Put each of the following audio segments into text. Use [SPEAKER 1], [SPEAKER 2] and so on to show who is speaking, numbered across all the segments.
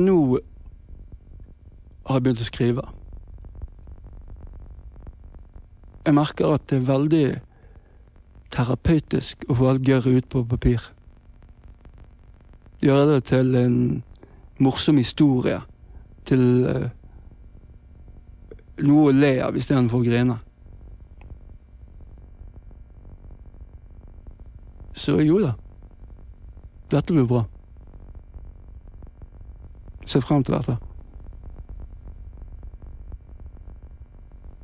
[SPEAKER 1] Nå har jeg begynt å skrive. Jeg merker at det er veldig terapeutisk å få alt gørret ut på papir. Gjøre det til en morsom historie. Til uh, noe å le av istedenfor å grine. Så jo da. Dette blir bra. Se frem til dette.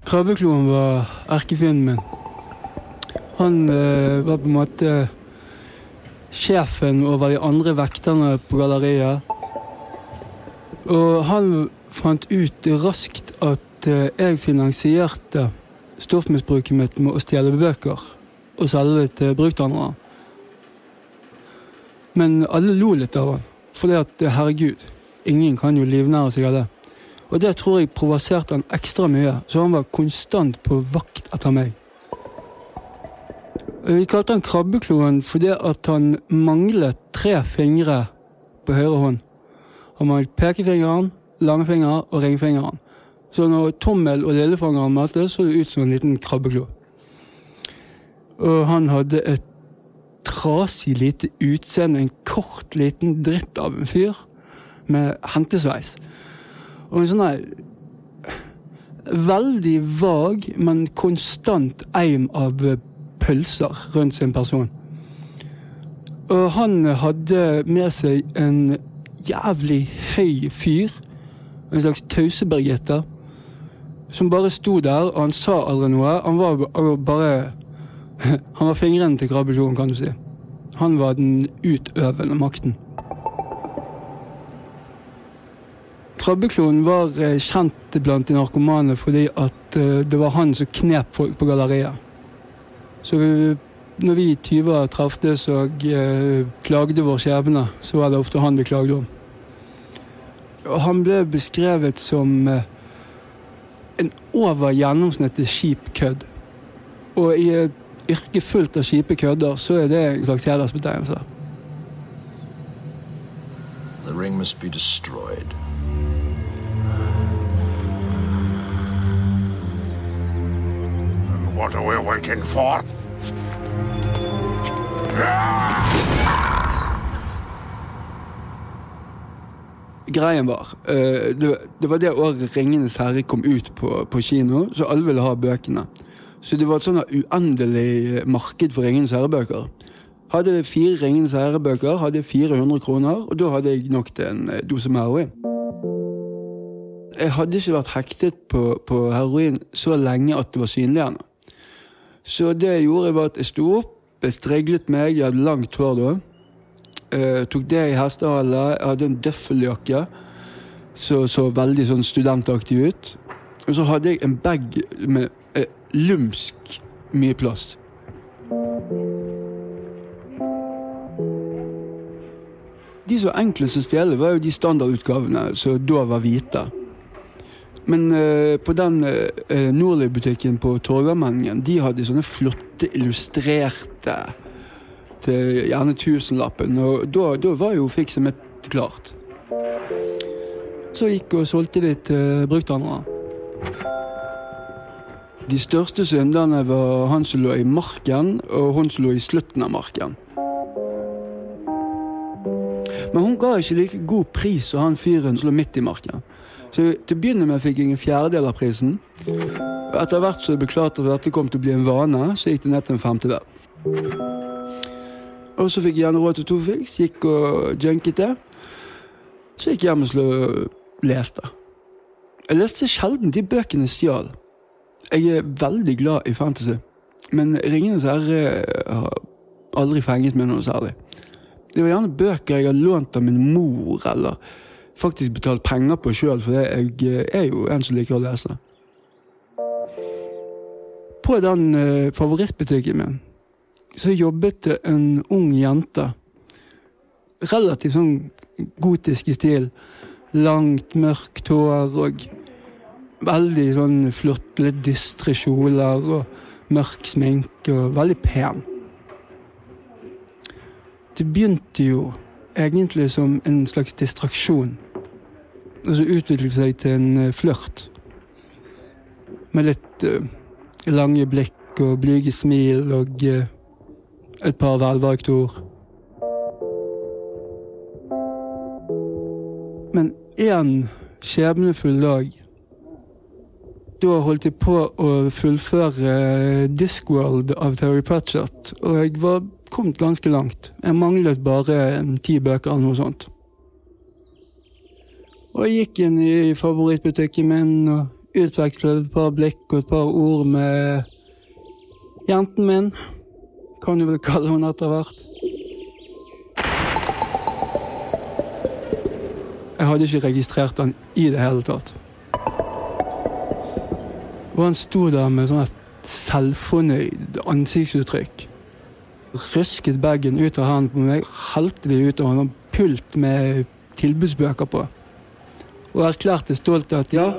[SPEAKER 1] Krabbekloen var erkefienden min. Han eh, var på en måte sjefen over de andre vekterne på galleriet. Og han fant ut raskt at eh, jeg finansierte stoffmisbruket mitt med å stjele bøker og selge det til brukthandlere. Men alle lo litt av han, fordi at herregud, ingen kan jo livnære seg av det. Og det tror jeg provoserte han ekstra mye, så han var konstant på vakt etter meg. Vi kalte han Krabbekloen fordi at han manglet tre fingre på høyre hånd. Han manglet pekefingeren, langfingeren og ringfingeren. Så når tommel og lillefingeren møttes, så det ut som en liten krabbeklo. Og han hadde et trasig lite utseende, en kort, liten dritt av en fyr med hentesveis. Og en sånn veldig vag, men konstant eim av pølser rundt sin person. Og han hadde med seg en jævlig høy fyr, en slags tause-Birgitte, som bare sto der, og han sa aldri noe. Han var bare Han var fingrene til krabbekloen, kan du si. Han var den utøvende makten. Krabbekloen var eh, kjent blant de narkomane fordi at eh, det var han som knep folk på galleriet. Så når vi tyver traftes og eh, klagde vår skjebne, så var det ofte han vi klagde om. Og han ble beskrevet som en over gjennomsnittet kjip kødd. Og i et yrke fullt av kjipe kødder, så er det en slags hedersbetegnelse. The ring must be destroyed. What are we waiting for? Greien var det, det, var det året 'Ringenes herre' kom ut på, på, kino, så alle ville ha bøkene. Så det var et sånn uendelig marked for 'Ringenes herre'-bøker. Hadde fire 'Ringenes herre'-bøker, hadde 400 kroner, og da hadde jeg nok til en eh, dose med heroin. Jeg hadde ikke vært hektet på, på heroin så lenge at det var synlig ennå. Så det jeg gjorde, var at jeg sto opp, jeg streglet meg, jeg hadde langt hår da. Jeg tok det i hestehale. Jeg hadde en døffeljakke som så, så veldig sånn studentaktig ut. Og så hadde jeg en bag med eh, lumsk mye plass. De som enklest å stjele, var jo de standardutgavene som da var hvite. Men uh, på den uh, Nordli-butikken på Torgallmenningen, de hadde sånne flotte illustrerte til gjerne tusenlappen. Og da, da var jo fikset mitt klart. Så gikk og solgte litt uh, brukthandlere. De største synderne var han som lå i marken, og hun som lå i slutten av marken. Men hun ga ikke like god pris som han fyren som lå midt i marken. Så Til å begynne med fikk jeg en fjerdedel av prisen. Etter hvert så det ble at dette kom til å bli en vane, så gikk det ned til en femtedel. Og så fikk jeg gjerne råd til to fiks, gikk og junket det. Så gikk jeg hjem og leste. Jeg leste sjelden de bøkene stjal. Jeg er veldig glad i fantasy, men 'Ringenes herre' har aldri fenget meg noe særlig. Det var gjerne bøker jeg har lånt av min mor, eller faktisk betalt penger på sjøl, for jeg eh, er jo en som liker å lese. På den uh, favorittbutikken min så jobbet det en ung jente. Relativt sånn gotisk i stil. Langt, mørkt hår og veldig sånn flott, litt dystre kjoler og mørk sminke og veldig pen. Det begynte jo egentlig som en slags distraksjon Og så utviklet seg til en uh, flørt. Med litt uh, lange blikk og blyge smil og uh, et par velvalgte ord. Men én skjebnefull dag Da holdt jeg på å fullføre Discworld av Terry Pratchett, og jeg var kommet ganske langt. Jeg manglet bare ti bøker eller noe sånt. Og jeg gikk inn i favorittbutikken min og utvekslet et par blikk og et par ord med jenten min. Kan du vel kalle henne etter hvert. Jeg hadde ikke registrert han i det hele tatt. Og han sto der med sånn selvfornøyd ansiktsuttrykk. Røsket bagen ut av hånden på meg, halte det ut av en pult med tilbudsbøker på. Og erklærte stolt at ja,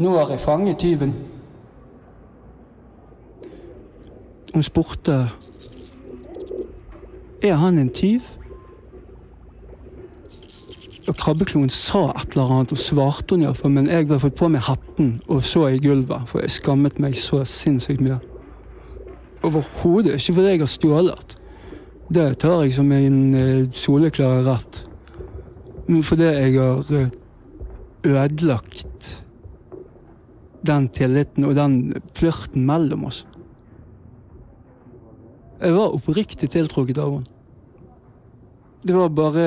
[SPEAKER 1] nå har jeg fanget tyven. Hun spurte er han en tyv. Og Krabbekloen sa et eller annet, og svarte hun iallfall, men jeg hadde fått på meg hatten og så i gulvet, for jeg skammet meg så sinnssykt mye. Overhodet ikke fordi jeg har stjålet. Det tar jeg som en soleklare soleklar rett. Men fordi jeg har uh, ødelagt den tilliten og den flørten mellom oss. Jeg var oppriktig tiltrukket av henne. Det var bare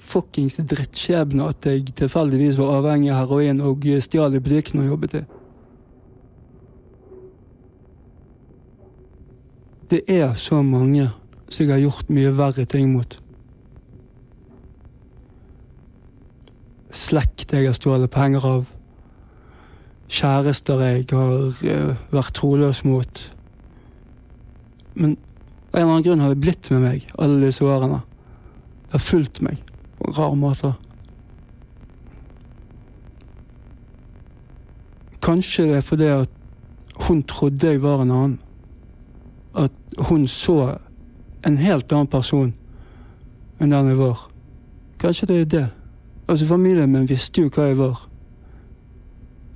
[SPEAKER 1] fuckings drittskjebne at jeg tilfeldigvis var avhengig av heroin og stjal i butikken og jobbet i. Det er så mange som jeg har gjort mye verre ting mot. Slekt jeg har stjålet penger av. Kjærester jeg har uh, vært troløs mot. Men av en eller annen grunn har det blitt med meg alle disse årene. Det har fulgt meg på rar måte. Kanskje det er fordi at hun trodde jeg var en annen. At hun så en helt annen person enn den jeg var. Kanskje det er det. Altså Familien min visste jo hva jeg var.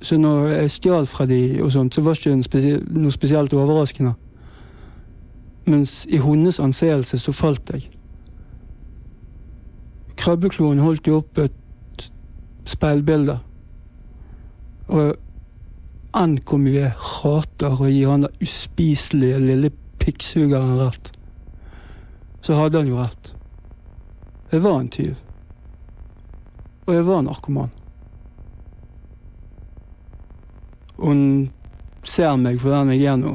[SPEAKER 1] Så når jeg stjal fra de og sånt, så var det ikke noe spesielt overraskende. Mens i hennes anseelse så falt jeg. Krabbekloen holdt jo opp et speilbilde. Og enn hvor mye jeg hater å gi han der uspiselige lille pikksugeren rett, så hadde han jo rett. Jeg var en tyv. Og jeg var narkoman. Hun ser meg for den jeg er nå.